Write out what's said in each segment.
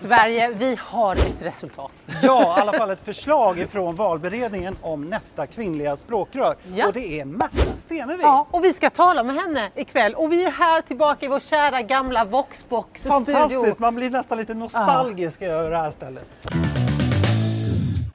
Sverige, vi har ett resultat. Ja, i alla fall ett förslag från valberedningen om nästa kvinnliga språkrör. Ja. Och det är Märta Stenevi. Ja, och vi ska tala med henne ikväll. Och vi är här tillbaka i vår kära gamla Voxbox Fantastiskt, man blir nästan lite nostalgisk ja. över det här stället.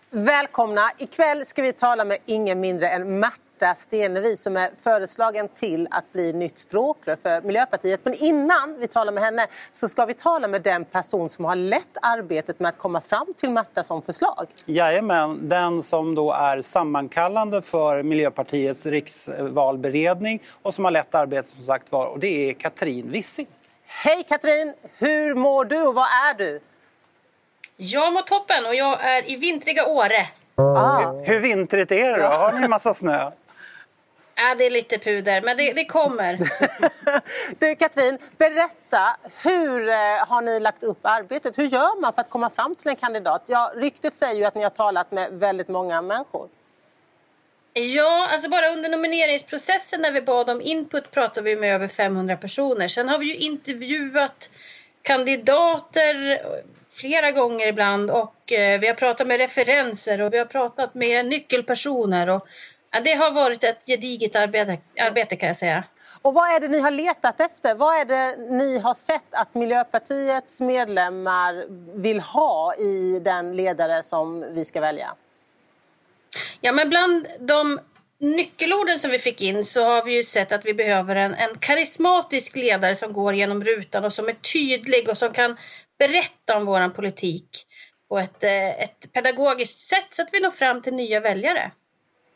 Välkomna! Ikväll ska vi tala med ingen mindre än Märta Märta Stenevi som är föreslagen till att bli nytt språkrör för Miljöpartiet. Men innan vi talar med henne så ska vi tala med den person som har lett arbetet med att komma fram till Märta som förslag. Jajamän, den som då är sammankallande för Miljöpartiets riksvalberedning och som har lett arbetet som sagt var och det är Katrin Wissing. Hej Katrin! Hur mår du och vad är du? Jag mår toppen och jag är i vintriga Åre. Ah. Hur vintrigt är det då? Har ni massa snö? Ja, det är lite puder, men det, det kommer. du, Katrin, berätta. Hur eh, har ni lagt upp arbetet? Hur gör man för att komma fram till en kandidat? Ja, ryktet säger ju att ni har talat med väldigt många människor. Ja, alltså bara under nomineringsprocessen när vi bad om input pratade vi med över 500 personer. Sen har vi ju intervjuat kandidater flera gånger ibland och eh, vi har pratat med referenser och vi har pratat med nyckelpersoner. Och, ja, det har varit ett gediget arbete, arbete kan jag säga. Och vad är det ni har letat efter? Vad är det ni har sett att Miljöpartiets medlemmar vill ha i den ledare som vi ska välja? Ja, men bland de nyckelorden som vi fick in så har vi ju sett att vi behöver en, en karismatisk ledare som går genom rutan och som är tydlig och som kan berätta om vår politik på ett, eh, ett pedagogiskt sätt så att vi når fram till nya väljare.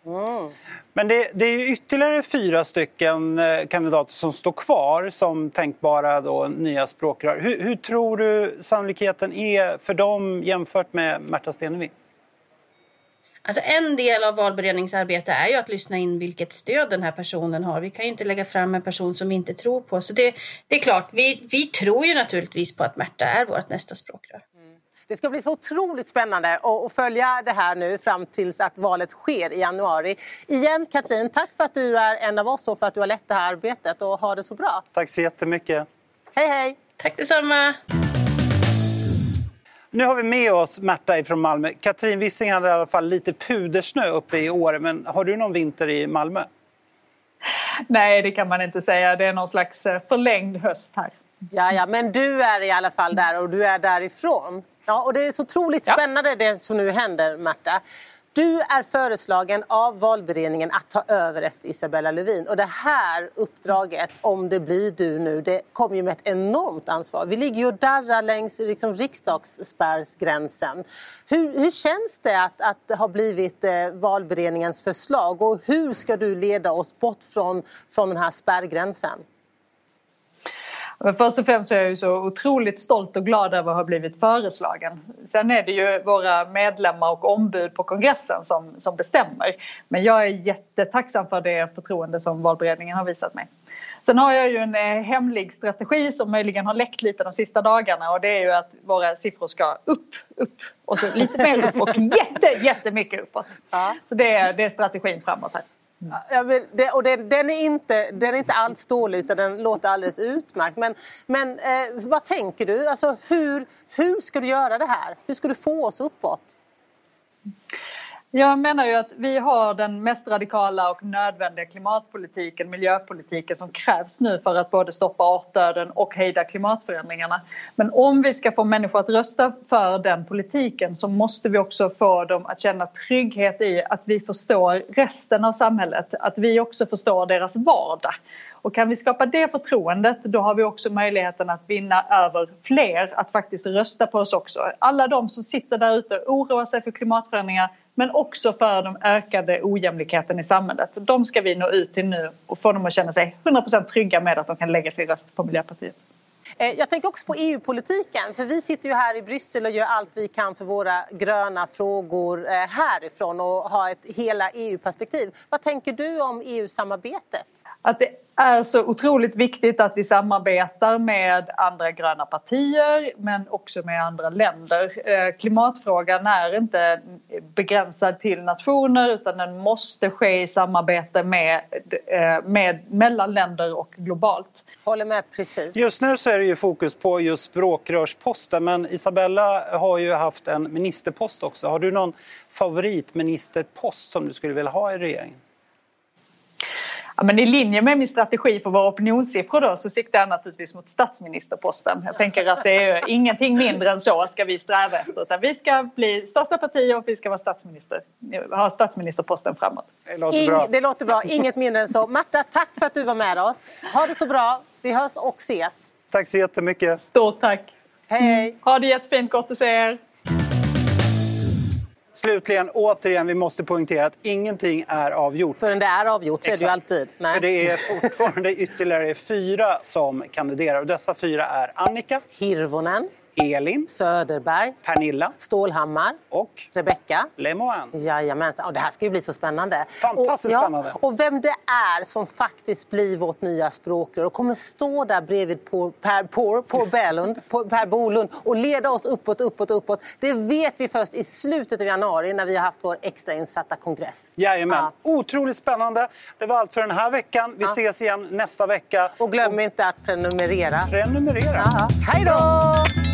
Mm. Men det, det, är ytterligare fyra stycken eh, kandidater som står kvar som tänkbara då, nya språkrör. Hur, hur tror du sannolikheten är för dem jämfört med Märta Stenevi? Alltså en del av valberedningsarbete är ju att lyssna in vilket stöd den här personen har. Vi kan ju inte lägga fram en person som vi inte tror på. Så det, det är klart, vi, vi tror ju naturligtvis på att Märta är vårt nästa språkrör. Det ska bli så otroligt spännande att följa det här nu fram tills att valet sker i januari. Igen Katrin, tack för att du är en av oss och för att du har lett det här arbetet och ha det så bra. Tack så jättemycket. Hej hej. Tack detsamma. Nu har vi med oss Märta från Malmö. Katrin Wissing hade i alla fall lite pudersnö uppe i Åre. Men har du någon vinter i Malmö? Nej, det kan man inte säga. Det är någon slags eh, förlängd höst här. Ja, ja, men du är i alla fall där och du är därifrån. Ja, och det är så otroligt spännande ja. det som nu händer, Märta. Du är föreslagen av valberedningen att ta över efter Isabella Lövin. Och det här uppdraget, om det blir du nu, det kommer ju med ett enormt ansvar. Vi ligger ju och darrar längs liksom, riksdagsspärrsgränsen. Hur, hur känns det att, att ha blivit eh, valberedningens förslag och hur ska du leda oss bort från, från den här spärrgränsen? Men först och främst är jag ju så otroligt stolt och glad över att ha blivit föreslagen. Sen är det ju våra medlemmar och ombud på kongressen som, som bestämmer. Men jag är jättetacksam för det förtroende som valberedningen har visat mig. Sen har jag ju en eh, hemlig strategi som möjligen har läckt lite de sista dagarna och det är ju att våra siffror ska upp, upp och så lite mer upp och jätte, jättemycket uppåt. Ja. Så det är, det är strategin framåt här. Mm. Ja, det, och det, den, är inte, den är inte alls dålig utan den låter alldeles utmärkt. Men, men eh, vad tänker du? Alltså, hur, hur ska du göra det här? Hur ska du få oss uppåt? Jag menar ju att vi har den mest radikala och nödvändiga klimatpolitiken, miljöpolitiken som krävs nu för att både stoppa artdöden och hejda klimatförändringarna. Men om vi ska få människor att rösta för den politiken så måste vi också få dem att känna trygghet i att vi förstår resten av samhället, att vi också förstår deras vardag. Och kan vi skapa det förtroendet då har vi också möjligheten att vinna över fler att faktiskt rösta på oss också. Alla de som sitter där ute och oroar sig för klimatförändringar men också för den ökade ojämlikheten i samhället. De ska vi nå ut till nu och få dem att känna sig 100% trygga med att de kan lägga sin röst på Miljöpartiet. Eh, jag tänker också på EU-politiken, för vi sitter ju här i Bryssel och gör allt vi kan för våra gröna frågor eh, härifrån och har ett hela EU-perspektiv. Vad tänker du om EU-samarbetet? Att det är så otroligt viktigt att vi samarbetar med andra gröna partier men också med andra länder. Eh, klimatfrågan är inte begränsad till nationer utan den måste ske i samarbete med, eh, med mellan länder och globalt. Håller med precis. Just nu så är det ju fokus på just språkrörsposten men Isabella har ju haft en ministerpost också. Har du någon favoritministerpost som du skulle vilja ha i regeringen? Ja, men I linje med min strategi för våra opinionssiffror då, så siktar jag naturligtvis mot statsministerposten. Jag tänker att det är ingenting mindre än så ska vi sträva efter. Utan vi ska bli största parti och vi ska vara statsminister, ha statsministerposten framåt. Det låter, bra. det låter bra. Inget mindre än så. Marta, tack för att du var med oss. Ha det så bra. Vi hörs och ses. Tack så jättemycket. Stort tack. Hej, hej. Ha det jättefint. Gott att se er. Slutligen, återigen, vi måste poängtera att ingenting är avgjort. Förrän det är avgjort så är det ju alltid. Nej. För det är fortfarande ytterligare fyra som kandiderar. Och dessa fyra är Annika. Hirvonen. Elin. Söderberg. Pernilla. Stålhammar. Och Rebecka. Lemoine. Jajamensan. Och det här ska ju bli så spännande. Fantastiskt och, spännande. Och vem det är som faktiskt blir vårt nya språkrör och kommer stå där bredvid på Per, på, på Bälund, på per Bolund och leda oss uppåt, uppåt, uppåt. Det vet vi först i slutet av januari när vi har haft vår extrainsatta kongress. Jajamän. Ja. Otroligt spännande. Det var allt för den här veckan. Vi ja. ses igen nästa vecka. Och glöm och... inte att prenumerera. Prenumerera. Ja. Hej då!